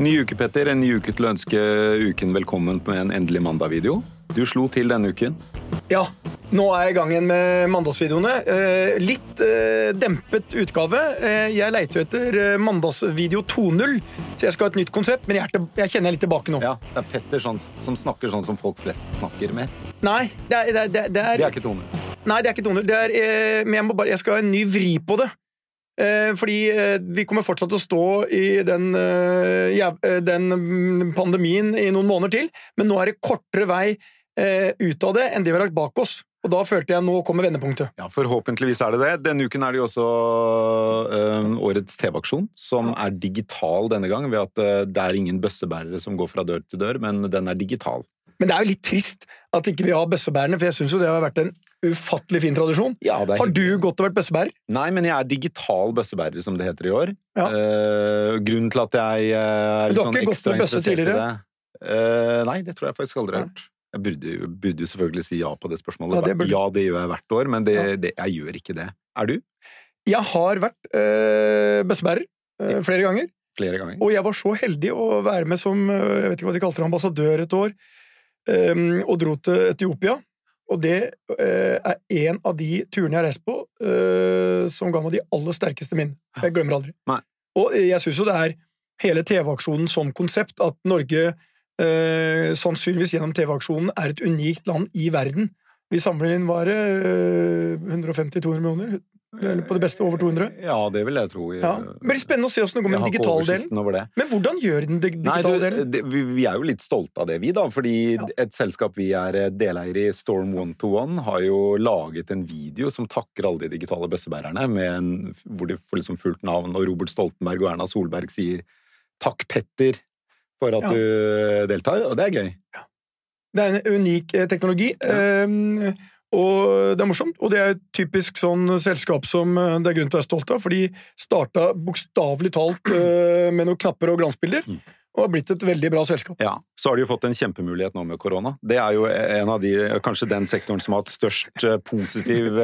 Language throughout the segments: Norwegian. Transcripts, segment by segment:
Ny uke, Petter. En ny uke til å ønske uken velkommen med en endelig mandag-video. Du slo til denne uken. Ja, nå er jeg i gang igjen med mandagsvideoene. Eh, litt eh, dempet utgave. Eh, jeg leiter jo etter mandagsvideo 2.0, så jeg skal ha et nytt konsept, men jeg, jeg kjenner litt tilbake nå. Ja, Det er Petter sånn, som snakker sånn som folk flest snakker med. Nei, det er, det, er, det, er, Det er ikke Tone. Nei, det er ikke 2.0. Det er, eh, men jeg, bare, jeg skal ha en ny vri på det. Eh, fordi eh, vi kommer fortsatt til å stå i den, eh, den pandemien i noen måneder til, men nå er det kortere vei ut av det enn det vi har lagt bak oss. Og da følte jeg nå kommer vendepunktet. Ja, Forhåpentligvis er det det. Denne uken er det jo også ø, årets TV-aksjon, som er digital denne gang, ved at det er ingen bøssebærere som går fra dør til dør, men den er digital. Men det er jo litt trist at ikke vi har bøssebærene, for jeg syns jo det har vært en ufattelig fin tradisjon. Ja, det er Har du godt og vært bøssebærer? Nei, men jeg er digital bøssebærer, som det heter i år. Ja. Uh, grunnen til at jeg eh, er det du litt har sånn ikke gått ekstra med bøsse interessert i tidligere? det Eh, Nei, det tror jeg faktisk aldri har Ja. gjort. Jeg burde, burde jo selvfølgelig si ja på det spørsmålet. Ja, det ja, det gjør jeg hvert år, men det, det, jeg gjør ikke det. Er du? Jeg har vært øh, bøssebærer øh, flere ganger, Flere ganger? og jeg var så heldig å være med som jeg vet ikke hva de kalte det, ambassadør et år, og dro til Etiopia. Og det øh, er en av de turene jeg har reist på øh, som ga meg de aller sterkeste minnene. Jeg glemmer aldri. Nei. Og jeg syns jo det er hele TV-aksjonen som konsept, at Norge sannsynligvis gjennom TV-aksjonen er et unikt land i verden. Vi samler inn var det øh, 150-200 millioner, eller på det beste over 200. Ja, det vil jeg tro. Ja. Det blir spennende å se åssen det går med den digitale delen. over det. Men hvordan gjør den digitale Nei, du, delen? det, vi, vi er jo litt stolte av det, vi, da. Fordi Ja. et selskap vi er eh, deleier i, Storm One to One, har jo laget en video som takker alle de digitale bøssebærerne, med en, hvor de får liksom fullt navn, og Robert Stoltenberg og Erna Solberg sier 'takk, Petter', for at Ja. du deltar, og det er gøy. Det er en unik teknologi. teknologi, eh, og det er morsomt. Og det er et typisk sånn selskap som eh, det er grunn til å være stolt av, for de starta bokstavelig talt eh, med noen knapper og glansbilder, Mm. og har blitt et veldig bra selskap. Ja, Så har de jo fått en kjempemulighet nå med korona. Det er jo en av de, kanskje den sektoren som har hatt størst eh, positiv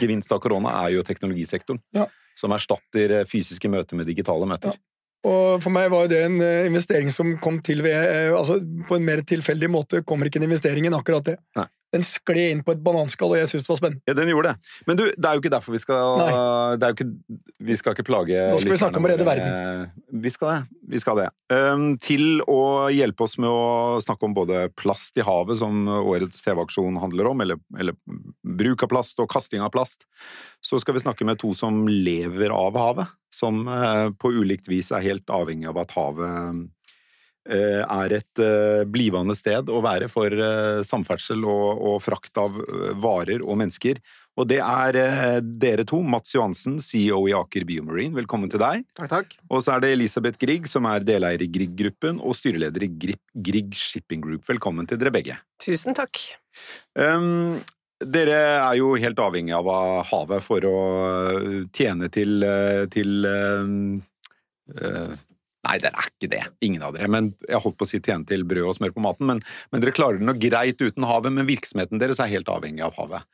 gevinst av korona, er jo teknologisektoren. Ja. Som erstatter fysiske møter med digitale møter. Og for meg var det en investering som kom til ved altså På en mer tilfeldig måte kommer ikke en investering enn akkurat det. Nei. Den skled inn på et bananskall, og jeg syntes det var spennende. Ja, den gjorde det. Men du, det er jo ikke derfor vi skal er ikke, Vi skal ikke plage Nå skal vi snakke om å redde verden. Vi skal det. Vi skal det. Um, til å hjelpe oss med å snakke om både plast i havet, som årets TV-aksjon handler om, eller, eller bruk av plast og kasting av plast, så skal vi snakke med to som lever av havet. Som uh, på ulikt vis er helt avhengig av at havet er et eh, blivende sted å være for eh, samferdsel og, og frakt av eh, varer og mennesker. Og det er eh, dere to, Mats Johansen, CEO i Aker Biomarine, velkommen til deg. Takk, takk. Og så er det Elisabeth Grieg, som er deleier i Grieg-gruppen og styreleder i Grieg, Shipping Group. Velkommen til dere begge. Tusen takk. Um, dere er jo helt avhengig av havet for å tjene til, eh, til uh, eh, Nei, dere er ikke det. Ingen av dere. Men Jeg holdt på å si tjene til brød og smør på maten, men, men dere klarer det nå greit uten havet. Men virksomheten deres er helt avhengig av havet.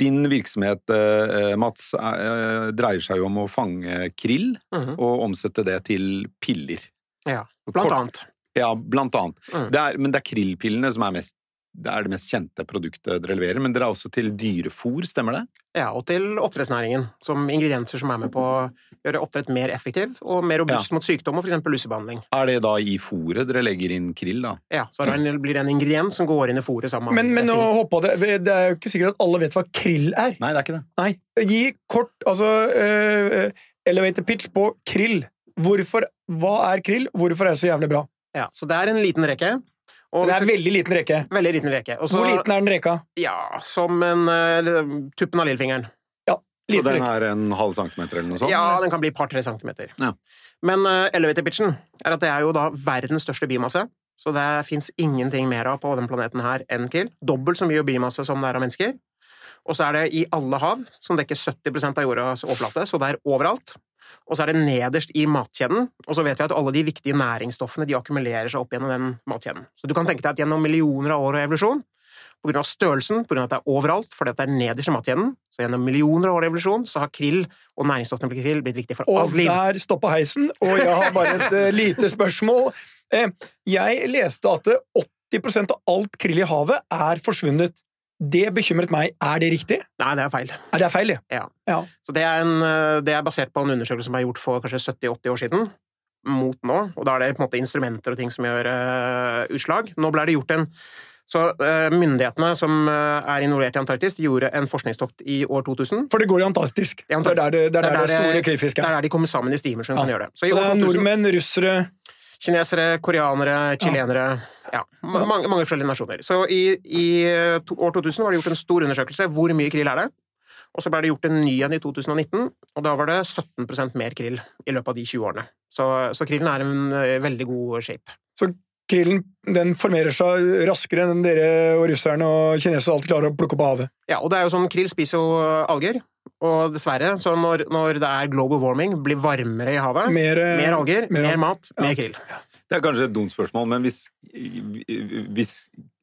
Din virksomhet, eh, Mats, eh, dreier seg jo om å fange krill Mhm. og omsette det til piller. Ja, Kort- blant annet. Ja, blant annet. Mm. Det er, men det er krillpillene som er mest det er det mest kjente produktet dere leverer, men dere er også til dyrefòr, stemmer det? Ja, og til oppdrettsnæringen, som ingredienser som er med på å gjøre oppdrett mer effektiv og mer robust mot sykdom og eksempel lusebehandling. Er det da i fôret dere legger inn krill, da? Ja, så er det en, blir det en ingrediens som går inn i fôret sammen Men, men nå håper det Det er jo ikke sikkert at alle vet hva krill er. Nei, det er ikke det. Nei. Gi kort altså uh, elevator pitch på krill. Hvorfor, hva er krill? Hvorfor er det så jævlig bra? Ja, så det er en liten reke. Og Det er veldig liten reke. veldig liten reke. Også, Hvor liten er den reka? Ja, som en uh, tuppen av lillefingeren. Ja, Så den reke. er en halv centimeter eller noe sånt? Ja, den kan bli et par-tre centimeter. Ja. Men uh, elevator pitchen er at det er jo da verdens største biomasse. Så det fins ingenting mer av på den planeten her enn krill. Dobbelt så mye biomasse som det er av mennesker. Og så er det i alle hav, som dekker 70% av jordas overflate, så det er overalt. Og så er det nederst i matkjeden, og så vet vi at alle de viktige næringsstoffene de akkumulerer seg opp gjennom den matkjeden. Så du kan tenke deg at gjennom millioner av år og evolusjon, på grunn av størrelsen, på grunn av at det er overalt, fordi at det er nederst i matkjeden, så gjennom millioner av år og evolusjon, så har krill og næringsstoffene på krill blitt viktig for Og alt liv. der stoppa heisen, og jeg har bare et eh, lite spørsmål. Eh, jeg leste at 80% av alt krill i havet er forsvunnet. Det bekymret meg. Er det riktig? Nei, det er feil. Er det feil. Ja. Ja. Så det er, en, eh, det er basert på en undersøkelse som er gjort for kanskje 70-80 år siden, mot nå, og da er det på en måte instrumenter og ting som gjør uh, utslag. Nå ble det gjort en så uh, myndighetene som uh, er involvert i Antarktis, de gjorde en forskningstokt i år 2000. For det går i Antarktisk. I Det er der det, det, er der det store krillfisk Det er. er der de kommer sammen i stimer som Ja. kan gjøre det. Så i Og det er nordmenn, russere Kinesere, koreanere, chilenere Ja, ma- mange, mange forskjellige nasjoner. Så i, i eh, to, år 2000 var det gjort en stor undersøkelse. Hvor mye krill er det? Og så ble det gjort en ny en i 2019, og da var det 17% mer krill i løpet av de 20 årene. Så, så krillen er i en eh, veldig god shape. Så krillen den formerer seg raskere enn dere og russerne og kinesere alltid klarer å plukke opp av havet. Ja, og det er jo sånn, krill spiser jo alger, og dessverre, så når, når det er global warming, blir varmere i havet, Mer, eh, mer alger, mer mer, mat, Ja. mer krill. Det er kanskje et dumt spørsmål, men hvis, hvis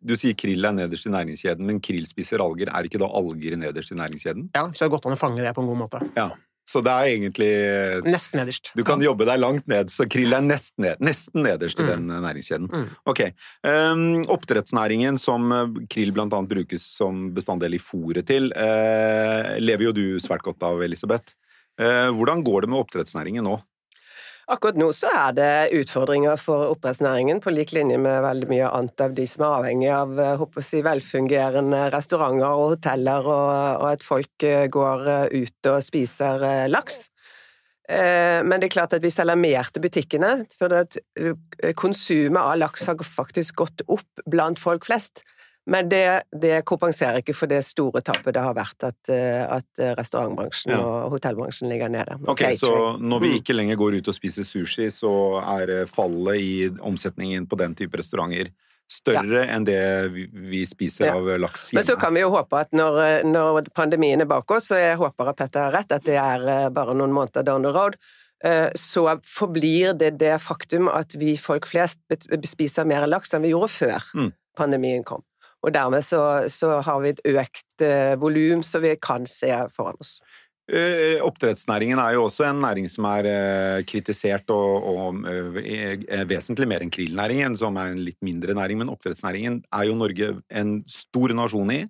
du sier krill er nederst i næringskjeden, men krill spiser alger, er ikke da alger nederst i næringskjeden? Ja, så det er godt an å fange det på en god måte. Ja. Så det er egentlig Nesten nederst. Du kan jobbe deg langt ned, så krill er nesten, ned, nesten nederst i Mm. den eh, næringskjeden. Mm. Ok. Um, oppdrettsnæringen, som eh, krill annet brukes som bestanddel i fôret til, uh, lever jo du svært godt av, Elisabeth. Uh, hvordan går det med oppdrettsnæringen nå? Akkurat nå så er det utfordringer for oppdrettsnæringen, på lik linje med veldig mye annet av de som er avhengig av eh, håper jeg å si, velfungerende restauranter og hoteller, og, og at folk eh, går eh, ut og spiser eh, laks. Eh, Men det er klart at vi selger mer til butikkene, så eh, konsumet av laks har faktisk gått opp blant folk flest. Men det, det kompenserer ikke for det store tappet det har vært at, eh, at restaurantbransjen Ja. og hotellbransjen ligger nede. Ok, Ok, Så når vi Mm. ikke lenger går ut og spiser sushi, så er eh, fallet i omsetningen på den type restauranter større enn det vi, spiser Ja. av laks Men så kan vi jo håpe at når, når pandemien er bak oss, og jeg håper at Petter har rett, at det er eh, bare noen måneder down the road, eh, så forblir det det faktum at vi folk flest spiser mer laks enn vi gjorde før Mm. pandemien kom. Og dermed så, så har vi et økt eh, volum som vi kan se foran oss. Eh, Oppdrettsnæringen er jo også en næring som er eh, kritisert og, og eh, er vesentlig mer enn krillnæringen, som er en litt mindre næring. Men oppdrettsnæringen er jo Norge en stor nasjon i,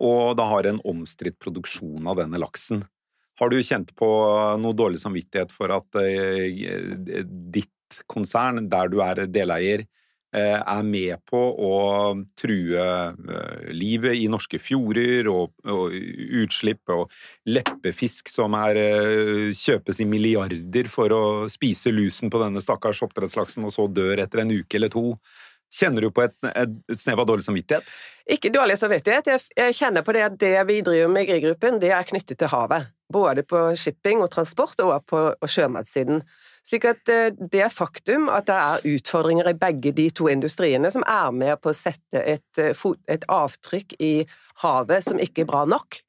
og da har en omstridt produksjon av denne laksen. Har du kjent på noe dårlig samvittighet for at eh, ditt konsern, der du er deleier, eh, er med på å true eh, livet i norske fjorder og, og utslipp og leppefisk som er, eh, kjøpes i milliarder for å spise lusen på denne stakkars oppdrettslaksen og så dør etter en uke eller to. Kjenner du på et, et, snev av dårlig samvittighet? Ikke dårlig samvittighet. Jeg, jeg kjenner på det at det vi driver med i Grieg-gruppen, det er knyttet til havet. Både på shipping og transport og på og sjømatsiden. Slik at eh, det faktum at det er utfordringer i begge de to industriene som er med på å sette et, eh, et avtrykk i havet som ikke er bra nok,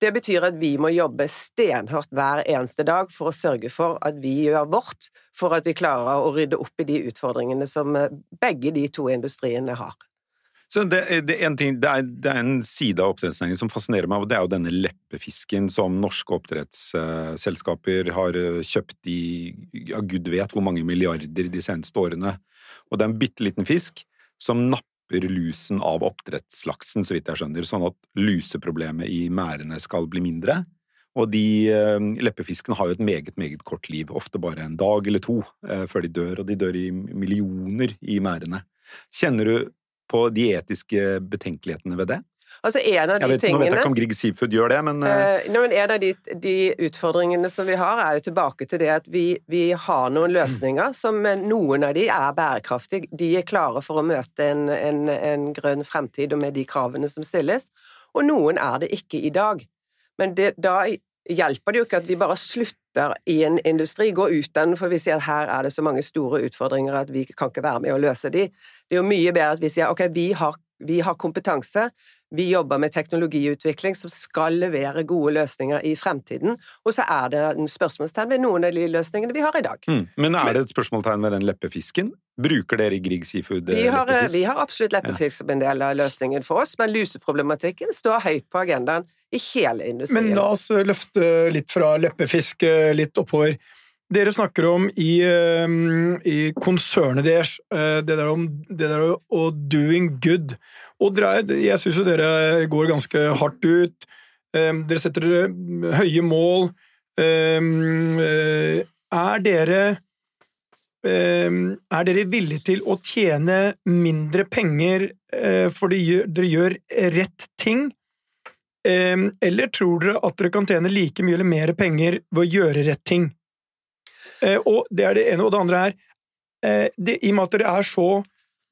det betyr at vi må jobbe stenhardt hver eneste dag for å sørge for at vi gjør vårt for at vi klarer å rydde opp i de utfordringene som eh, begge de to industriene har. Så det, det, en ting, det, er, det er en side av oppdrettsnæringen som fascinerer meg, og det er jo denne leppefisken som norske oppdrettsselskaper har eh, kjøpt i ja, gud vet hvor mange milliarder de seneste årene. Og det er en bitte liten fisk som napper lusen av oppdrettslaksen, så vidt jeg skjønner, sånn at luseproblemet i merdene skal bli mindre. Og de eh, leppefiskene har jo et meget, meget kort liv, ofte bare en dag eller to eh, før de dør, og de dør i millioner i merdene. Kjenner du på de etiske betenkelighetene ved det? Altså en av de Jeg vet, nå vet jeg ikke om Grieg Seafood gjør det, men uh, Eh, nei, men En av de, de utfordringene som vi har, er jo tilbake til det at vi, vi har noen løsninger som eh, noen av de er bærekraftige. De er klare for å møte en, en, en grønn fremtid og med de kravene som stilles. Og noen er det ikke i dag. Men det, da hjelper det jo ikke at vi bare slutter i en industri, går ut den, for vi sier at her er det så mange store utfordringer at vi kan ikke være med å løse de. Det er jo mye bedre at vi sier ok, vi har, vi har kompetanse, vi jobber med teknologiutvikling som skal levere gode løsninger i fremtiden, og så er det en spørsmålstegn ved noen av de løsningene vi har i dag. mm. Men er det et spørsmålstegn ved den leppefisken? Bruker dere Grieg Seafood eh, Vi har, leppefisk? vi har absolutt leppefisk som en del av løsningen for oss, men luseproblematikken står høyt på agendaen i hele industrien. Men la oss løfte litt fra leppefisk eh, litt oppover. dere snakker om i, eh, i konsernet deres, eh, det der om det der å- doing good. Og jeg syns jo dere går ganske hardt ut. Eh, Dere setter dere høye mål. Eh, eh, Er dere eh, Er dere villige til å tjene mindre penger eh, fordi dere gjør rett ting? Eh, Eller tror dere at dere kan tjene like mye eller mer penger ved å gjøre rett ting? Eh, Og det er det ene. Og det andre er eh, det, I og med at dere er så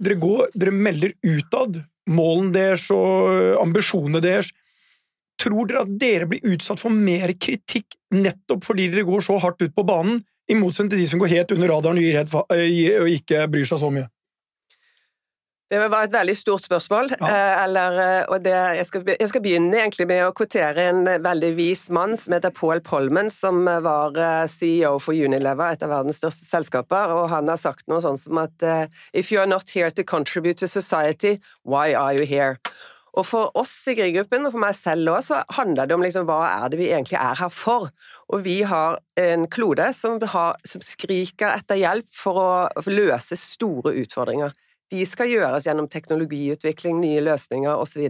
Dere, går, dere melder utad målene deres og ambisjonene deres. Tror dere at dere blir utsatt for mer kritikk nettopp fordi dere går så hardt ut på banen, i motsetning til de som går helt under radaren og, eh, og ikke bryr seg så mye? Det var et veldig stort spørsmål. Ja. eh, Eller, eh, og det, jeg, skal, jeg skal begynne egentlig med å kvotere en veldig vis mann som heter Paul Polman, som var eh, CEO for Unilever, et av verdens største selskaper. og Han har sagt noe sånn som at If you are not here to contribute to society, why are you here? Og For oss i Grieg-gruppen, og for meg selv også, så handler det om liksom, hva er det vi egentlig er her for. Og vi har en klode som, har, som skriker etter hjelp for å løse store utfordringer. De skal gjøres gjennom teknologiutvikling, nye løsninger osv.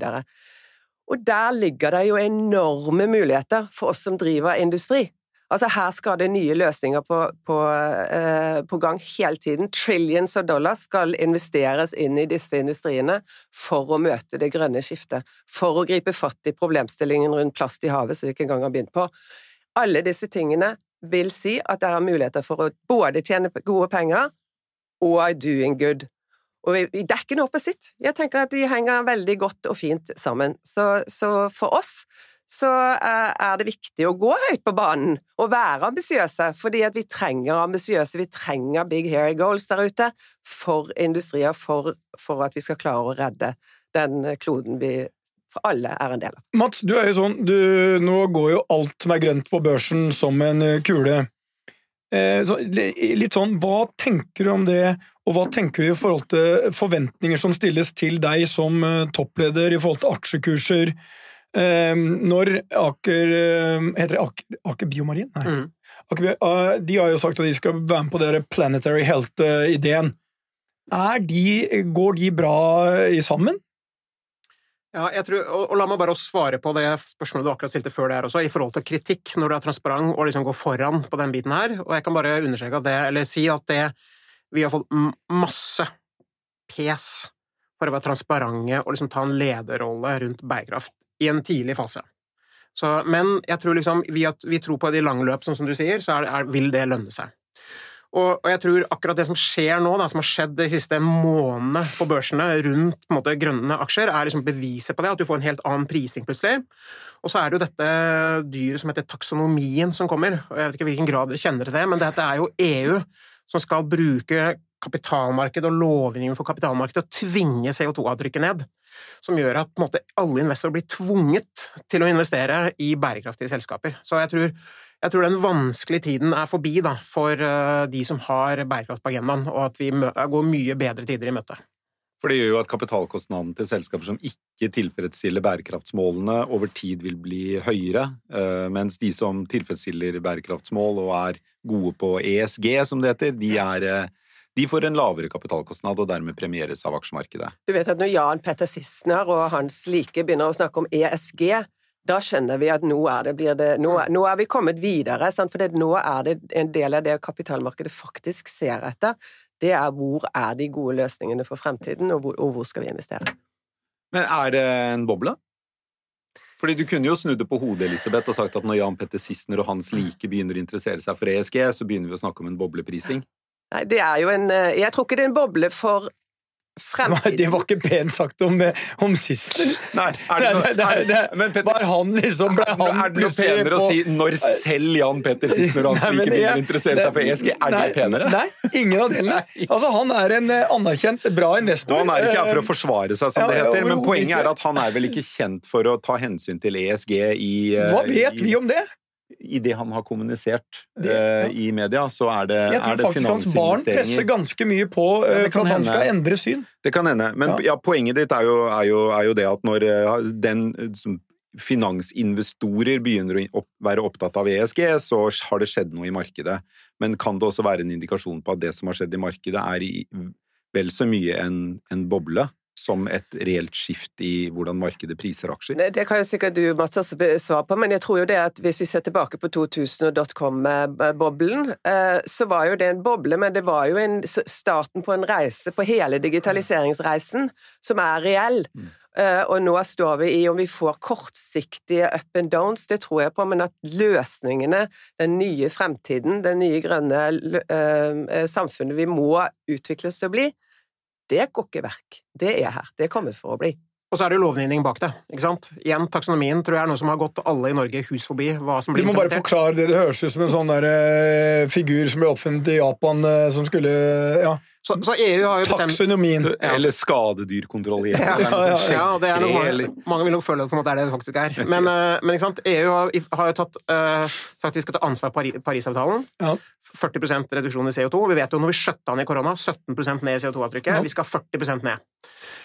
Og der ligger det jo enorme muligheter for oss som driver industri. Altså Her skal det nye løsninger på, på, eh, på gang hele tiden. Trillions of dollars skal investeres inn i disse industriene for å møte det grønne skiftet. For å gripe fatt i problemstillingen rundt plast i havet, som vi ikke engang har begynt på. Alle disse tingene vil si at det er muligheter for å både tjene gode penger og doing good. Og vi, dekker noe på sitt. Jeg tenker at de henger veldig godt og fint sammen. Så, så for oss så er er det viktig å gå høyt på banen og være ambisiøse, fordi at vi trenger ambisiøse, vi trenger big hairy goals der ute for industrier, for, for at vi skal klare å redde den kloden vi for alle er en del av. Mats, du er jo sånn du, Nå går jo alt som er grønt på børsen, som en eh, kule. Eh, så, litt sånn, Hva tenker du om det, og hva tenker du i forhold til forventninger som stilles til deg som eh, toppleder i forhold til aksjekurser? Eh, når Aker eh, Heter det Aker, Aker Biomarin? Nei. Mm. Aker, eh, de har jo sagt at de skal være med på dere Planetary Health-ideen. Er de, går de bra sammen? Ja, jeg tror, og, og la meg bare også svare på det spørsmålet du akkurat stilte før det her også, i forhold til kritikk, når du er transparent og liksom går foran på den biten her. Og jeg kan bare understreke at det, eller si at det Vi har fått masse pes for å være transparente og liksom ta en lederrolle rundt bærekraft i en tidlig fase. Så, men jeg tror liksom, vi, at vi tror på det i lang løp, sånn som du sier, så er, er, vil det lønne seg. Og, og jeg tror akkurat det som skjer nå, da, som har skjedd de siste månedene på børsene rundt på måte, grønne aksjer, er liksom beviset på det, at du får en helt annen prising plutselig. Og så er det jo dette dyret som heter taksonomien som kommer. og Jeg vet ikke hvilken grad dere kjenner til det, men dette er jo EU som skal bruke kapitalmarkedet og lovgivningen for kapitalmarkedet og tvinge CO2-avtrykket ned. Som gjør at måte, alle investorer blir tvunget til å investere i bærekraftige selskaper. Så jeg tror, jeg tror den vanskelige tiden er forbi da, for eh, de som har bærekraft på agendaen, og at vi går mye bedre tider i møte. For det gjør jo at kapitalkostnaden til selskaper som ikke tilfredsstiller bærekraftsmålene, over tid vil bli høyere, eh, mens de som tilfredsstiller bærekraftsmål og er gode på ESG, som det heter, de, er, eh, de får en lavere kapitalkostnad og dermed premieres av aksjemarkedet. Du vet at når Jan Petter Sissener og hans like begynner å snakke om ESG, da skjønner vi at nå er, det, blir det, nå, nå er vi kommet videre. Sant? For det, nå er det en del av det kapitalmarkedet faktisk ser etter. Det er hvor er de gode løsningene for fremtiden, og hvor, og hvor skal vi investere. Men er det en boble? Fordi Du kunne jo snudd det på hodet Elisabeth, og sagt at når Jan Petter Sissener og hans like begynner å interessere seg for ESG, så begynner vi å snakke om en bobleprising. Nei, det er jo en eh, Jeg tror ikke det er en boble for fremtiden. det var ikke pent sagt om, eh, om Sissel. Nei, er det noe, Det- det- det- er- men Petter, Var han liksom ble han er det noe penere penere å si når selv Jan Petter Sissener og hans like begynner å interessere seg for ESG? Er det nei, penere? Nei, ingen av delene. Altså, han er en eh, anerkjent, bra investor. Han er ikke her for å Eh, forsvare seg, som Ja, det heter, men poenget er at han er vel ikke kjent for å ta hensyn til ESG i, Hva vet i, vi om det? I det han har kommunisert Det- eh, ja. i media, så er det, Jeg tror er faktisk hans barn presser ganske mye på Ja, eh, for kan at han hende. skal endre syn. Det kan hende, men Ja. ja. poenget ditt er jo, er, jo, er jo det at når eh, den som finansinvestorer begynner å opp, være opptatt av ESG, så har det skjedd noe i markedet. Men kan det også være en indikasjon på at det som har skjedd i markedet, er i vel så mye en, en boble som et reelt skift i hvordan markedet priser aksjer? Det, det kan jo sikkert du, Mats, også svare på, men jeg tror jo det at hvis vi ser tilbake på 2000 og dotcom-boblen, eh, så var jo det en boble, men det var jo en, starten på en reise på hele digitaliseringsreisen som er reell. Mm. Uh, og nå står vi i om vi får kortsiktige up and downs, det tror jeg på, men at løsningene, den nye fremtiden, det nye grønne uh, samfunnet vi må utvikles til å bli, det går ikke verk. Det er her. Det kommer for å bli. Og så er det jo lovgivning bak det. ikke sant? Igjen, taksonomien tror jeg er noe som har gått alle i Norge hus forbi. hva som blir Du må bare forklare det. Det høres ut som en sånn der, eh, figur som ble oppfunnet i Japan, eh, som skulle ja. Så, så, EU har jo bestemt Taksonomien. Eller skadedyrkontroll. Ja, ja, ja, ja, det er noe mange, mange vil nok føle at det er det det faktisk er. Men, eh, men ikke sant? EU har, har jo tatt, sagt at vi skal ta ansvar for Parisavtalen. Ja. 40% reduksjon i CO2. Vi vet jo når vi skjøtta ned korona, 17 ned i CO2-avtrykket. Vi skal 40% ned.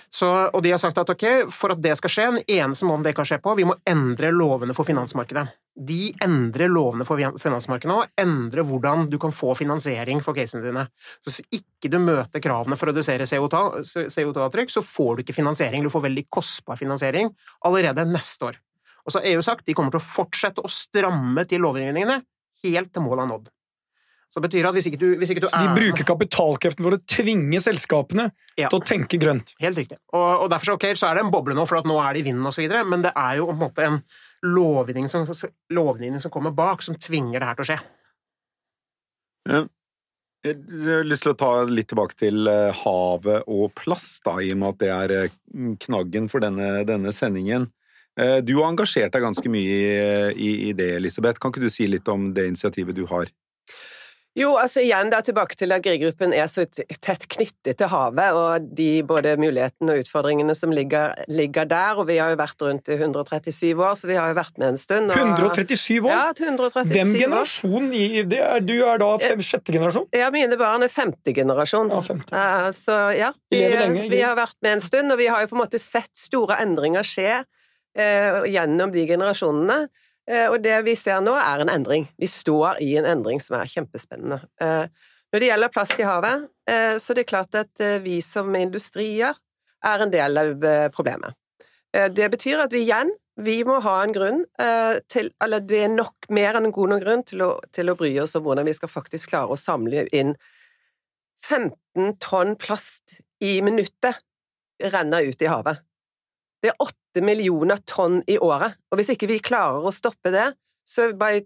Så, og de har sagt at ok, for at det skal skje, den eneste måten det kan skje på, vi må endre lovene for finansmarkedet. De endrer lovene for finansmarkedet nå, endrer hvordan du kan få finansiering for casene dine. Så hvis ikke du møter kravene for å redusere CO2-avtrykk, så får du ikke finansiering. Du får veldig kostbar finansiering allerede neste år. Og så har EU sagt de kommer til å fortsette å stramme til lovgivningene helt til målet er nådd. Så det betyr at hvis ikke du, hvis ikke du er... De bruker kapitalkreften for å tvinge selskapene ja. til å tenke grønt. Helt riktig. Og, og derfor så, okay, så er det en boble nå, for at nå er det i vinden osv., men det er jo på en måte en lovgivning som, lovgivning som kommer bak, som tvinger det her til å skje. Jeg har lyst til å ta litt tilbake til eh, havet og plast, da, i og med at det er eh, knaggen for denne, denne sendingen. Eh, du har engasjert deg ganske mye i, i det, Elisabeth. Kan ikke du si litt om det initiativet du har? Jo, altså igjen da tilbake til at Grieg-gruppen er så tett knyttet til havet, og de både mulighetene og utfordringene som ligger, ligger, der. Og vi har jo vært rundt i 137 år, så vi har jo vært med en stund. Og... 137 år? Ja, 137 Hvem generasjon i det er? Du er da fem, sjette generasjon? Ja, mine barn er femte generasjon. Ja, femte. Uh, så ja, vi, lenge, vi, har vært med en stund, og vi har jo på en måte sett store endringer skje uh, gjennom de generasjonene. Eh, og det vi ser nå, er en endring. Vi står i en endring som er kjempespennende. Eh, når det gjelder plast i havet, så så er det klart at vi som industrier er en del av problemet. Det betyr at vi igjen vi må ha en grunn til Eller det er nok mer enn en god nok grunn til å, til å bry oss om hvordan vi skal faktisk klare å samle inn 15 tonn plast i minuttet renner ut i havet. Det er åtte millioner tonn i året, og hvis ikke vi klarer å stoppe det, så bare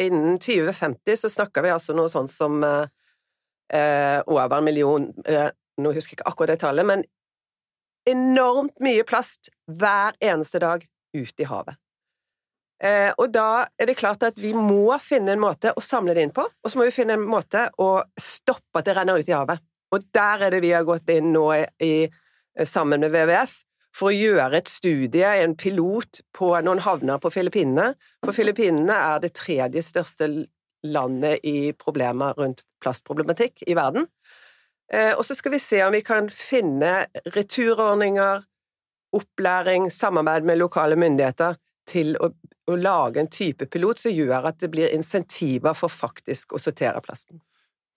innen 2050 så snakker vi altså noe sånt som eh, eh, over en million eh, Nå husker jeg ikke akkurat det tallet, men enormt mye plast hver eneste dag ut i havet. Eh, og da er det klart at vi må finne en måte å samle det inn på, og så må vi finne en måte å stoppe at det renner ut i havet. Og der er det vi har gått inn nå i, sammen med WWF, for å gjøre et studie, en pilot, på noen havner på Filippinene. For Filippinene er det tredje største landet i problemer rundt plastproblematikk i verden. Eh, og så skal vi se om vi kan finne returordninger, opplæring, samarbeid med lokale myndigheter til å, å lage en type pilot som gjør at det blir insentiver for faktisk å sortere plasten.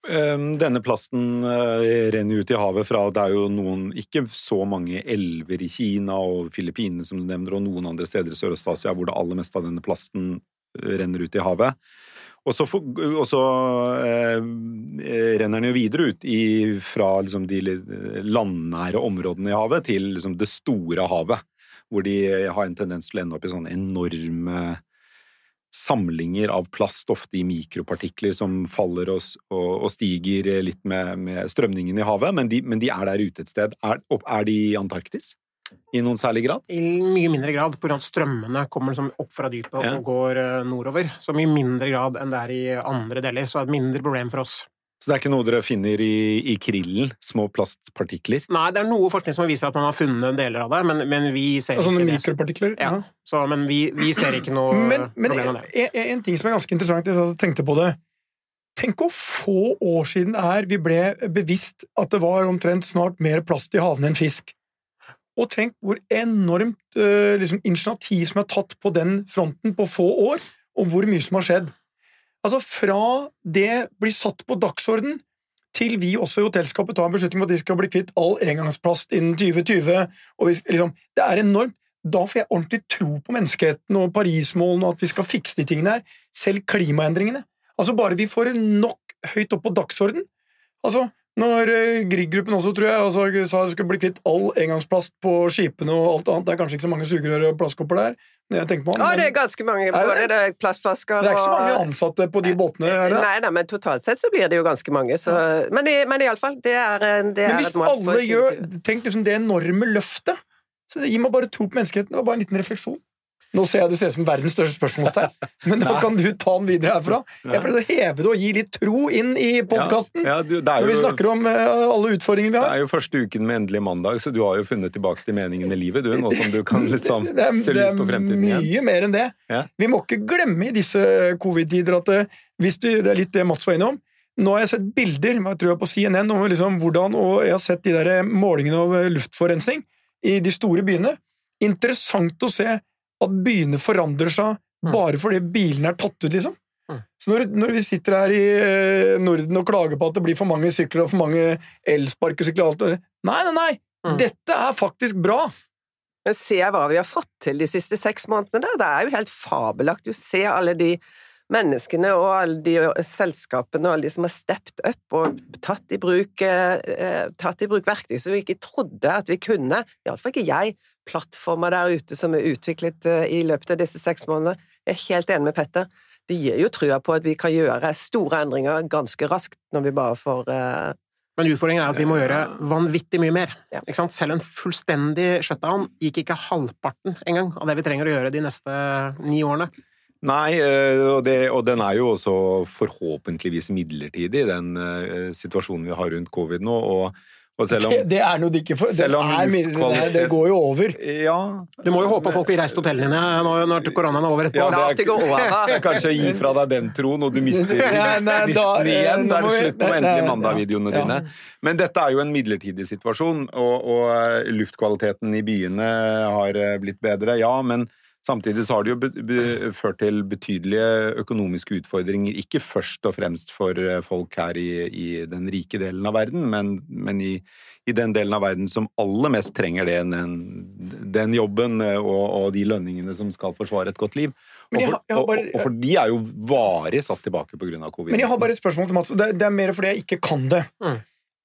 Ehm, denne plasten eh, renner ut i havet fra Det er jo noen, ikke så mange elver i Kina og Filippinene som du nevner, og noen andre steder i Sørøst-Asia hvor det aller meste av denne plasten eh, renner ut i havet. Og så, og så eh, renner den jo videre ut i, fra liksom, de landnære områdene i havet til liksom, det store havet, hvor de har en tendens til å ende opp i sånne enorme samlinger av plast, ofte i mikropartikler som faller og, og, og stiger litt med, med, strømningen i havet, men de, men de, er der ute et sted. Er, er, de i Antarktis? I noen særlig grad? I mye mindre grad, pga. at strømmene kommer liksom opp fra dypet ja. og går eh, nordover. Så mye mindre grad enn det er i andre deler, så er det et mindre problem for oss. Så det er ikke noe dere finner i, i, krillen? Små plastpartikler? Nei, det er noe forskning som viser at man har funnet deler av det, men, men vi ser altså, ikke mikropartikler? Ja. ja. Så, men vi, vi, ser ikke noe men, men problem med det. En, en ting som er ganske interessant, jeg tenkte på det Tenk hvor få år siden det er vi ble bevisst at det var omtrent snart mer plast i havene enn fisk. og tenk hvor enormt eh, liksom, initiativ som er tatt på den fronten på få år, og hvor mye som har skjedd. Altså Fra det blir satt på dagsorden, til vi også i hotellskapet tar en beslutning om at vi skal bli kvitt all engangsplast innen 2020. og vi, liksom, Det er enormt. Da får jeg ordentlig tro på menneskeheten og Parismålene og at vi skal fikse de tingene her. Selv klimaendringene. Altså Bare vi får nok høyt opp på dagsorden. Altså, når eh, Grieg-gruppen også, tror jeg, altså, sa de skulle bli kvitt all engangsplast på skipene og alt annet. Det er kanskje ikke så mange sugerør og plastkopper der. jeg tenker på Ja, men det er ganske mange. Er det Både det? det er plastflasker det er ikke så mange ansatte på de båtene. er det? Nei da, men totalt sett så blir det jo ganske mange. Så, men, i, men iallfall, det er, det Men er hvis mål. for alle gjør Tenk liksom det enorme løftet. Så gi meg bare tro på menneskeheten. Det var bare en liten refleksjon. Nå ser jeg du ser ut som verdens største spørsmålstegn, men da kan du ta den videre herfra. Jeg prøvde å heve det og gi litt tro inn i podkasten. Ja, ja, det, er Når vi snakker om eh, alle utfordringene vi har. det er jo første uken med endelig mandag, så du har jo funnet tilbake til meningen i livet, du, nå som du kan liksom Det er, se det lyst på er fremtiden igjen. mye mer enn det. Ja. Vi må ikke glemme i disse covid-tider at eh, hvis du, det er litt det Mats var innom Nå har jeg sett bilder jeg tror jeg på CNN om liksom hvordan, og jeg har sett de der målingene av eh, luftforurensning i de store byene. Interessant å se at byene forandrer seg Mm. bare fordi bilene er tatt ut, liksom. Mm. Så når, når vi sitter her i eh, Norden og klager på at det blir for mange sykler og for mange elsparkesykler og alt det Nei, nei, nei! Mm. Dette er faktisk bra! Men se hva vi har fått til de siste seks månedene. da. Det er jo helt fabelaktig å se alle de menneskene og alle de selskapene og alle de som har steppet opp og tatt i bruk, eh, eh, tatt i bruk verktøy som vi ikke trodde at vi kunne. Iallfall ikke jeg. Plattformer der ute som er utviklet eh, i løpet av disse seks månedene. Jeg er helt enig med Petter. Det gir jo trua på at vi kan gjøre store endringer ganske raskt når vi bare får eh, Men utfordringen er at vi må gjøre vanvittig mye mer. Ja. Ikke sant? Selv en fullstendig shutdown gikk ikke halvparten engang av det vi trenger å gjøre de neste ni årene. Nei, eh, og, det, og den er jo også forhåpentligvis midlertidig, den situasjonen vi har rundt covid nå. Og, om Det, det er noe de ikke får Selv om er, mye- det, er, det går jo over. Ja, Du må jo håpe folk vil reise til hotellene dine når, når koronaen er over et Ja, det er- det er. Kanskje gi fra deg den troen, og du mister nei, da- igjen. Da er det slutt på endelig mandag-videoene ja. dine. Men dette er jo en midlertidig situasjon, og, og eh, luftkvaliteten i byene har eh, blitt bedre, ja. men Samtidig så har det jo ført til betydelige økonomiske utfordringer, ikke først og fremst for eh, folk her i, i den rike delen av verden, men, men i, i den delen av verden som aller mest trenger det, den, den jobben eh, og, og de lønningene som skal forsvare et godt liv. Og Men jeg for, har- jeg har og, bare- og for de er jo varig satt tilbake av covid. Men jeg har bare et spørsmål til Mats, det, det er mer fordi jeg ikke kan det. Mm.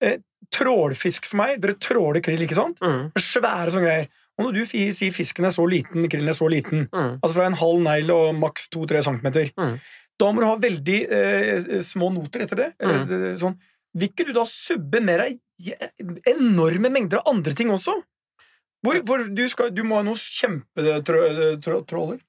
Eh, trålfisk for meg, dere tråler krill, ikke sant? Mm, Svære sånne greier. Og når du sier fisken er så liten, krillen er så liten, mm, altså fra en halv negl og maks to-tre centimeter, Mm. da må du ha veldig eh, små noter etter det. Eller, Mm. eh, sånn. Vil ikke du da subbe med deg enorme mengder av andre ting også? Hvor, hvor du, skal, du må ha noen kjempetråler?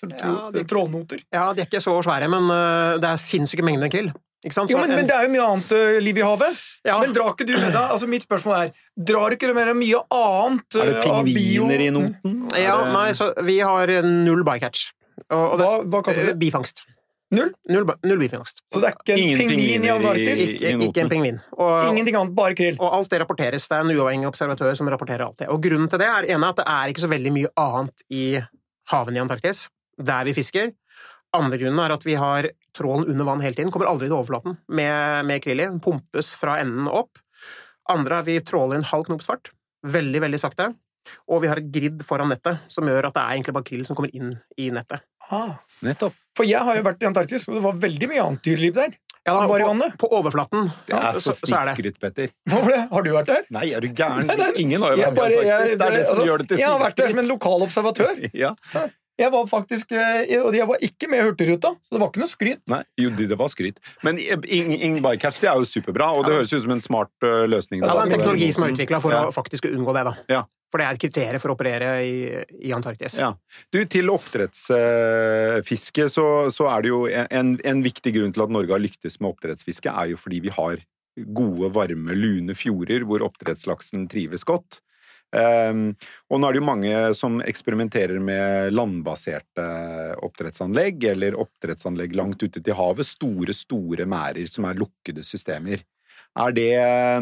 Det- Trålnoter? Ja, de er ikke så svære, men øh, det er sinnssyke mengder krill. Ikke sant? Jo, men, en- men det er jo mye annet eh, liv i havet. ja, Men drar ikke du med deg altså Mitt spørsmål er Drar ikke du med deg mye annet Er det eh, av bio- pingviner i noten? Er ja, det- nei, så vi har null bycatch. Og, og det, Hva, hva kaller du det? bifangst. Null? Null, null bifangst. Så det er ikke en pingvin i Antarktis? Ikke, ikke en pingvin. Og, Ingenting annet, bare krill? og alt det rapporteres. Det er en uavhengig observatør som rapporterer alt det. Og grunnen til det er ene at det er ikke så veldig mye annet i havene i Antarktis, der vi fisker. Andre grunnen er at vi har trålen under vann hele tiden, kommer aldri til overflaten med, med krill i. Pumpes fra enden opp. Andre er vi tråler inn en halv knopsfart, veldig, veldig sakte. Og vi har et grid foran nettet som gjør at det er egentlig bare krill som kommer inn i nettet. Ah. Nettopp. For jeg har jo vært i Antarktis, og det var veldig mye annet dyreliv der. Ja, da, på, på overflaten Det er så så, så er det. Petter. Hvorfor det? Har du vært der? Nei, er du gæren? Ingen har jo vært der. Det er det som altså, gjør det til jeg har vært der som en lokal observatør. Ja. Jeg var faktisk, eh, Og jeg var ikke med i Hurtigruta, så det var ikke noe skryt. Nei, jo, det var skryt. Men ing, bycatch det er jo superbra, og det høres ut som en smart uh, løsning. Ja, det er en teknologi som er utvikla for Ja. å faktisk unngå det, da. Ja. For det er et kriterium for å operere i, i Antarktis. Ja. Du, til oppdrettsfiske så, så er det jo en, en viktig grunn til at Norge har lyktes med oppdrettsfiske, er jo fordi vi har gode, varme, lune fjorder hvor oppdrettslaksen trives godt. Um, og nå er det jo mange som eksperimenterer med landbaserte oppdrettsanlegg, eller oppdrettsanlegg langt ute til havet. Store, store merder som er lukkede systemer. Er det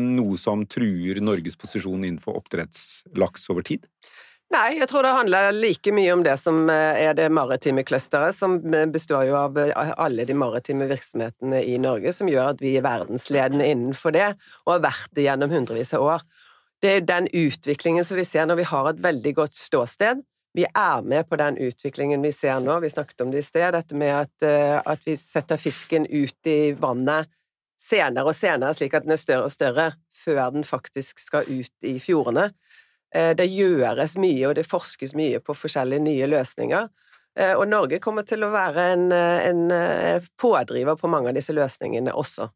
noe som truer Norges posisjon innenfor oppdrettslaks over tid? Nei, jeg tror det handler like mye om det som eh, er det maritime clusteret, som eh, består jo av eh, alle de maritime virksomhetene i Norge, som gjør at vi er verdensledende innenfor det, og har vært det gjennom hundrevis av år. Det er den utviklingen som vi ser når vi har et veldig godt ståsted. Vi er med på den utviklingen vi ser nå, vi snakket om det i sted, dette med at, at vi setter fisken ut i vannet senere og senere, slik at den er større og større, før den faktisk skal ut i fjordene. Eh, det gjøres mye, og det forskes mye på forskjellige nye løsninger. Eh, og Norge kommer til å være en, en pådriver på mange av disse løsningene også.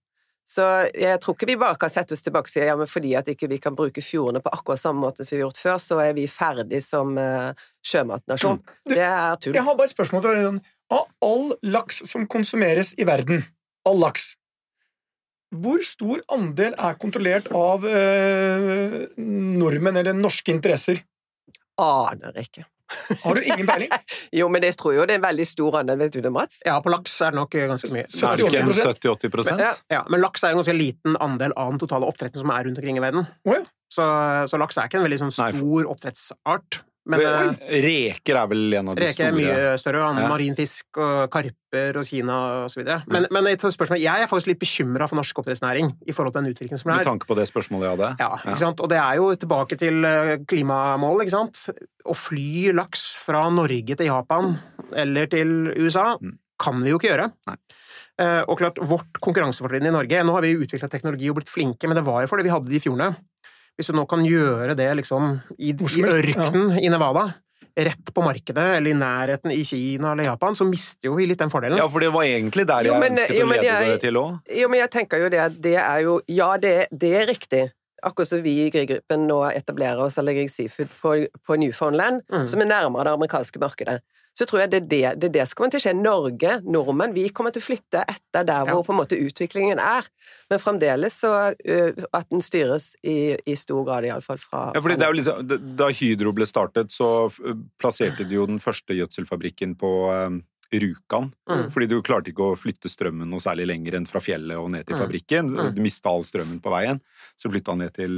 Så jeg tror ikke vi bare kan sette oss tilbake og si ja, men fordi at ikke vi kan bruke fjordene på akkurat samme måte som vi har gjort før, så er vi ferdig som uh, sjømatnasjon. Du, Det er tull. Jeg har bare et spørsmål til deg. Av all laks som konsumeres i verden, all laks, hvor stor andel er kontrollert av uh, nordmenn eller norske interesser? Aner ikke. Har du ingen peiling? jo, men jeg tror jo det er en veldig stor andel, vet du det, Mats? Ja, på laks er det nok ganske mye. Er det ikke 70-80 ja. ja, Men laks er en ganske liten andel av den totale oppdretten som er rundt omkring i verden. Oh, ja. så, så, laks er ikke en veldig sånn stor oppdrettsart. Men, eh, reker er vel en av de reker store? Reker er mye større. Ja. Marinfisk og karper og Kina osv. Men, men jeg er faktisk litt bekymra for norsk oppdrettsnæring i forhold til den utviklingen som er. Med tanke på det spørsmålet jeg hadde? Ja, ikke sant? og det er jo tilbake til eh, klimamål, ikke sant. Å fly laks fra Norge til Japan eller til USA mm. kan vi jo ikke gjøre. Nei. Eh, og klart, vårt konkurransefortrinn i Norge Nå har vi utvikla teknologi og blitt flinke, men det var jo fordi vi hadde de fjordene. Hvis du nå kan gjøre det liksom i, i ørkenen ja. i Nevada, rett på markedet, eller i nærheten i Kina eller Japan, så mister jo vi litt den fordelen. Ja, for det var egentlig der jeg jo, men, ønsket jo, å lede jeg, det til òg. Jo, men jeg tenker jo det at det er jo Ja, det, det er riktig. Akkurat som vi i Grieg-gruppen nå etablerer oss eller Grieg Seafood på, på Newfoundland, mm. som er nærmere det amerikanske markedet så tror jeg det er det, det, er det som kommer til å skje. Norge, nordmenn, vi kommer til å flytte etter der hvor på en måte utviklingen er. Men fremdeles så uh, at den styres i, i stor grad, iallfall fra Ja, fordi det er jo liksom, Da Hydro ble startet, så plasserte de jo den første gjødselfabrikken på um Rjukan. Mm. Fordi du klarte ikke å flytte strømmen noe særlig lenger enn fra fjellet og ned til mm. fabrikken. Mm. Du mista all strømmen på veien. Så flytta han ned til,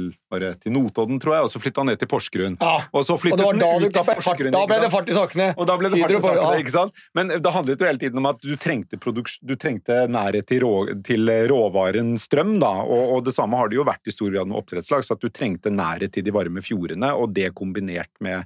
til Notodden, tror jeg, og så flytta han ned til Porsgrunn. Ja. Og så flyttet han ut av Porsgrunn. Da ble det fart i sakene. Og da ble det fart i sakene, ikke sant? Men det handlet jo hele tiden om at du trengte, du trengte nærhet til, rå, til, råvaren strøm, da. Og, og, det samme har det jo vært i stor grad med oppdrettslag, så at du trengte nærhet til de varme fjordene, og det kombinert med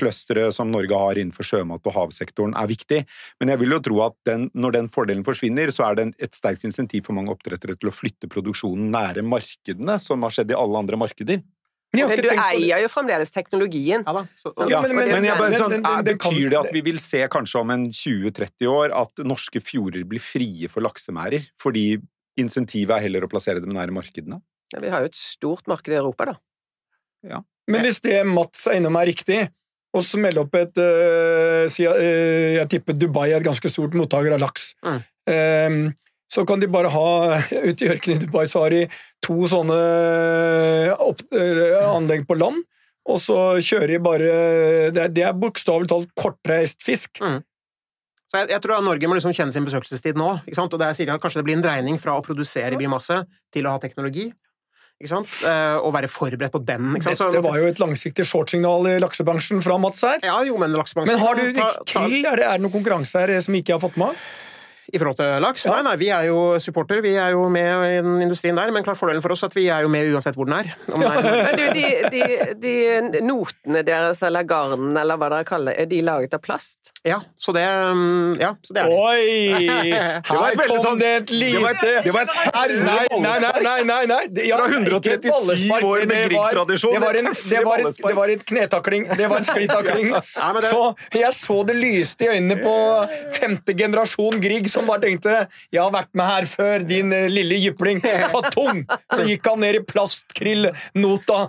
clusteret som Norge har innenfor sjømat- og havsektoren, er viktig. Men jeg vil jo tro at den, når den fordelen forsvinner, så er det et sterkt insentiv for mange oppdrettere til å flytte produksjonen nære markedene, som har skjedd i alle andre markeder. Men, men du eier jo fremdeles teknologien. Ja, så, ja, men, men, men sånn, er, betyr det at vi vil se kanskje om en 20-30 år at norske fjorder blir frie for laksemærer? Fordi insentivet er heller å plassere dem nære markedene? Ja, vi har jo et stort marked i Europa, da. Ja. Men hvis det Mats er innom er riktig, og så melde opp et uh, si, uh, Jeg tipper Dubai er et ganske stort mottaker av laks. Mm. Um, så kan de bare ha Ute i ørkenen i Dubai så har de to sånne opp, uh, anlegg på land, og så kjører de bare Det, det er bokstavelig talt kortreist fisk. Mm. Så jeg, jeg, tror at Norge må liksom kjenne sin besøkelsestid nå. Og jeg at Kanskje det blir en dreining fra å produsere biomasse til å ha teknologi. Ikke sant? Eh, og være forberedt på den. Ikke sant? Dette var jo et langsiktig shortsignal i laksebransjen fra Mats her. Ja, jo, Men laksebransjen... Men har du krill? Er det, er det noen konkurranse her som ikke har fått med? I forhold til laks? Ja. Nei, nei, vi er jo supporter. Vi er jo med i den industrien der. Men klart fordelen for oss er at vi er jo med uansett hvor den er. Den er men du, de, de, de, notene deres, eller garnen, eller hva dere kaller det, er de laget av plast? Ja, så det, mm, ja, så det er de. Oi! Her kom sånn, det et lite Det var et, herlig Nei, nei, nei! nei, nei. Ja, Fra 137 år med Grieg-tradisjon. Det, det, det, det, var en knetakling. Det var en sklitakling. Så jeg så det lyste i øynene på femte generasjon Grieg som bare tenkte 'jeg har vært med her før, din eh, lille jypling'. Patong! Så gikk han ned i plastkrillnota.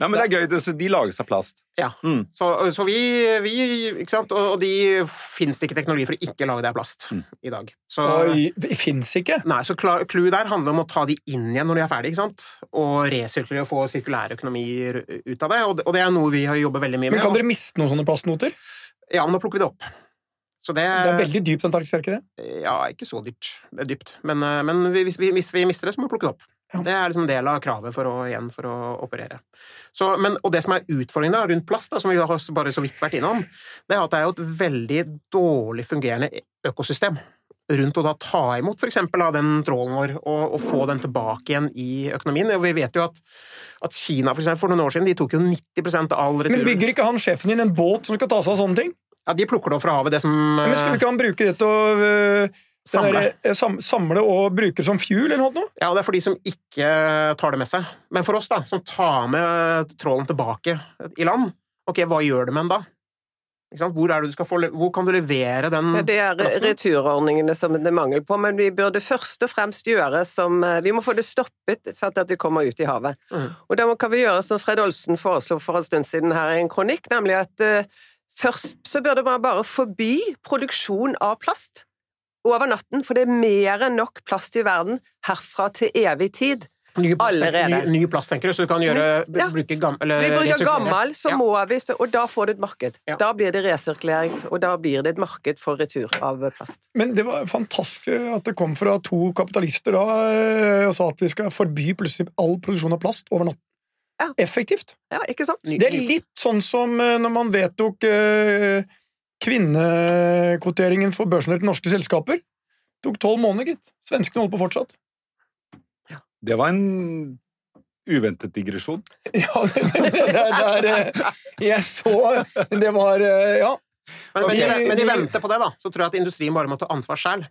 Ja, men det er gøy. De lages av plast. Ja. Mm. Så, så, vi, vi, Ikke sant? Og, de fins det ikke teknologi for å ikke lage det av plast mm. i dag. Så, Oi, fins ikke? Nei, så clouet der handler om å ta de inn igjen når de er ferdige, ikke sant? og resirkulere og få sirkulær økonomi ut av det. Og, det er noe vi har jobbet veldig mye med. Men kan dere miste noen sånne plastnoter? Ja, men nå plukker vi det opp. Det, det, er veldig dypt, Antarktis, er ikke det? Ja, ikke så dypt. Dypt. Men, eh, men hvis, vi, hvis, vi, mister det, så må vi plukke det opp. Det er liksom del av kravet for å, igjen, for å operere. Så, men, og det som er utfordringen da, rundt plast, da, som vi har bare så vidt vært innom, det er at det er jo et veldig dårlig fungerende økosystem rundt å da ta imot f.eks. den trålen vår og, og, få den tilbake igjen i økonomien. Og vi vet jo at, at Kina for, eksempel, for noen år siden de tok jo 90% av all retur. Men bygger ikke han sjefen din en båt som skal ta seg av sånne ting? Ja, De plukker det opp fra havet, det som Men Skulle ikke han bruke det til å øh, Samle. der, øh, sam, samle og bruke det som fuel eller noe? Ja, det er for de som ikke tar det med seg. Men for oss, da, som tar med trålen tilbake i land, ok, hva gjør du med den da? Hvor, få, hvor, kan du levere den ja, Det er plassen? returordningene som det er mangel på, men vi burde først og fremst gjøre som eh, Vi må få det stoppet, sånn at det kommer ut i havet. Mm. Og da kan vi gjøre som Fred Olsen foreslo for en stund siden her i en kronikk, nemlig at uh, først så burde man bare forby produksjon av plast over natten, for det er mer enn nok plast i verden herfra til evig tid. Ny plast, ny, ny plast, tenker du, så du kan gjøre, ja. bruke gam, Vi bruker gammel, så ja. må vi, og da får du et marked. Ja. Da blir det resirkulering, og da blir det et marked for retur av plast. Men det var fantastisk at det kom fra to kapitalister da eh, og sa at vi skal forby plutselig all produksjon av plast over natten. Ja. Effektivt. Ja, ikke sant? Det er litt sånn som eh, når man vedtok uh, kvinnekvoteringen for børsnoterte norske selskaper. Det tok tolv måneder, gitt. Svenskene holder på fortsatt. Det var en uventet digresjon. Ja, det, det, det, det Jeg så Det var eh, Ja. Men, men, de, men de venter på det, da. Så tror jeg at industrien bare må ta ansvar selv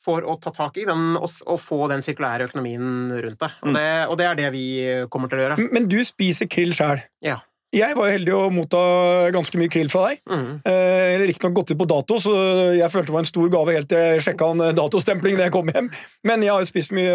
for å ta tak i den og, få den sirkulære økonomien rundt det. Og, det. og, det. er det vi kommer til å gjøre. Men du spiser krill sjøl. Ja. Jeg var heldig å motta ganske mye krill fra deg. Mm. Eh, Riktignok gått ut på dato, så jeg følte det var en stor gave helt til jeg sjekka en datostempling da jeg kom hjem. Men jeg har jo spist mye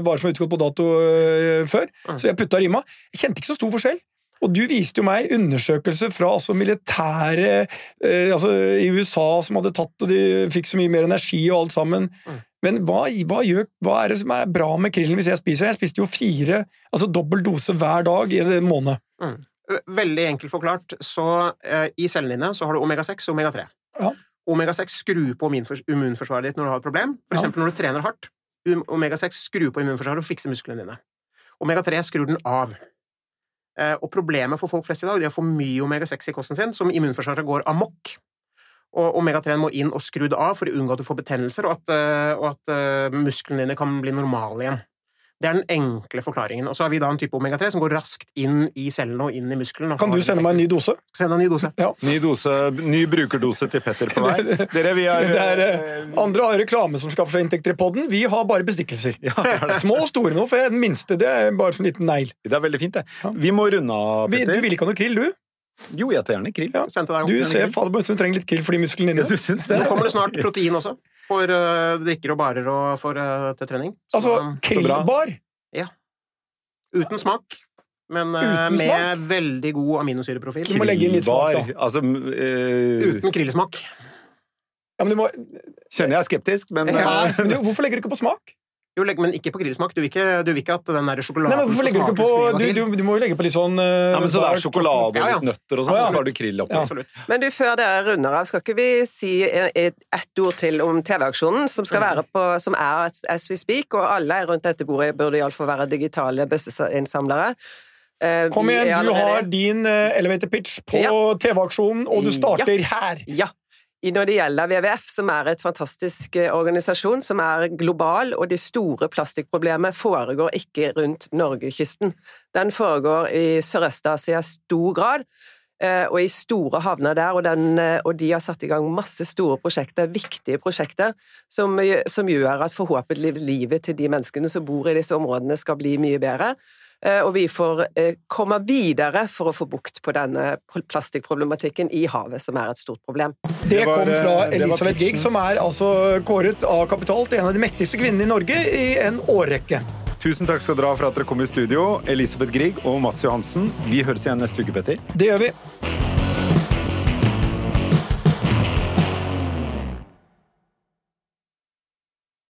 varer som har utgått på dato uh, før, mm. så jeg putta rima. Jeg kjente ikke så stor forskjell. Og du viste jo meg undersøkelser fra altså, militære eh, altså, i USA som hadde tatt, og de fikk så mye mer energi og alt sammen. Mm. Men hva, hva, gjør, hva, er det som er bra med krillen hvis jeg spiser? Jeg spiste jo fire, altså dobbel dose hver dag i en måned. Mm. Veldig enkelt forklart, så eh, i cellene dine så har du omega-6 og omega-3. Ja. Omega-6 skrur på immunforsvaret ditt når du har et problem, for eksempel når du trener hardt. Omega-6 skrur på immunforsvaret og fikser musklene dine. Omega-3 skrur den av. Eh, og problemet for folk flest i dag er å få mye omega-6 i kosten sin, som immunforsvaret går amok. Og omega-3 må inn og skru av for å unngå at du får betennelser, og at, eh, og at musklene dine kan bli normale igjen. Det er den enkle forklaringen. Og så har vi da en type omega-3 som går raskt inn i cellene og inn i muskelen. Kan du sende meg en ny dose? Send en ny dose. Ja. Ny, dose, ny brukerdose til Petter på vei. Dere, vi er, er eh, Andre har reklame som skaffer seg inntekter i poden. Vi har bare bestikkelser. Ja, Små og store nå, for den minste det er bare en liten negl. Det er veldig fint, det. Vi må runde av, Petter. Du vil ikke ha noe krill, du? Jo, jeg tar gjerne krill. Ja. Du ser fader, du trenger litt krill for de musklene dine. Ja, du syns det? Nå kommer det snart protein også. For uh, drikker og barer og for, uh, til trening. Så, altså, krillbar? Ja. Uten smak. Men uh, Uten med smak? veldig god aminosyreprofil. Du må legge inn litt smak, da. Altså, uh, Uten krillesmak. Ja, men du må... Kjenner jeg er skeptisk, men ja, men du, Hvorfor legger du ikke på smak? Jo, men ikke på grillsmak. Du vil ikke, du vil ikke at den der sjokoladen Nei, men hvorfor legger du ikke på du, du, du, må jo legge på litt sånn uh, Nei, men Så det er sjokolade og ja, ja. litt nøtter og sånn, ja, og så har du krill oppi. Ja. Men du, før dere runder av, skal ikke vi si ett ord til om TV-aksjonen, som skal være på, som er As We Speak, og alle rundt dette bordet burde iallfall være digitale bøsseinnsamlere. Uh, Kom igjen, du har din uh, elevator pitch på TV-aksjonen, og du starter her! Ja når det gjelder WWF, som er et fantastisk organisasjon, som er global, og de store plastikkproblemene foregår ikke rundt Norgekysten. Den foregår i Sørøst-Asia i stor grad, og i store havner der, og, den, og, de har satt i gang masse store prosjekter, viktige prosjekter, som, som gjør at forhåpentligvis livet til de menneskene som bor i disse områdene skal bli mye bedre. Og vi får komme videre for å få bukt på denne plastikkproblematikken i havet, som er et stort problem. Det kom fra Elisabeth Grieg, som er altså kåret av Kapital til en av de mektigste kvinnene i Norge i en årrekke. Tusen takk skal dere ha for at dere kom i studio, Elisabeth Grieg og Mats Johansen. Vi høres igjen neste uke, Petter. Det gjør vi.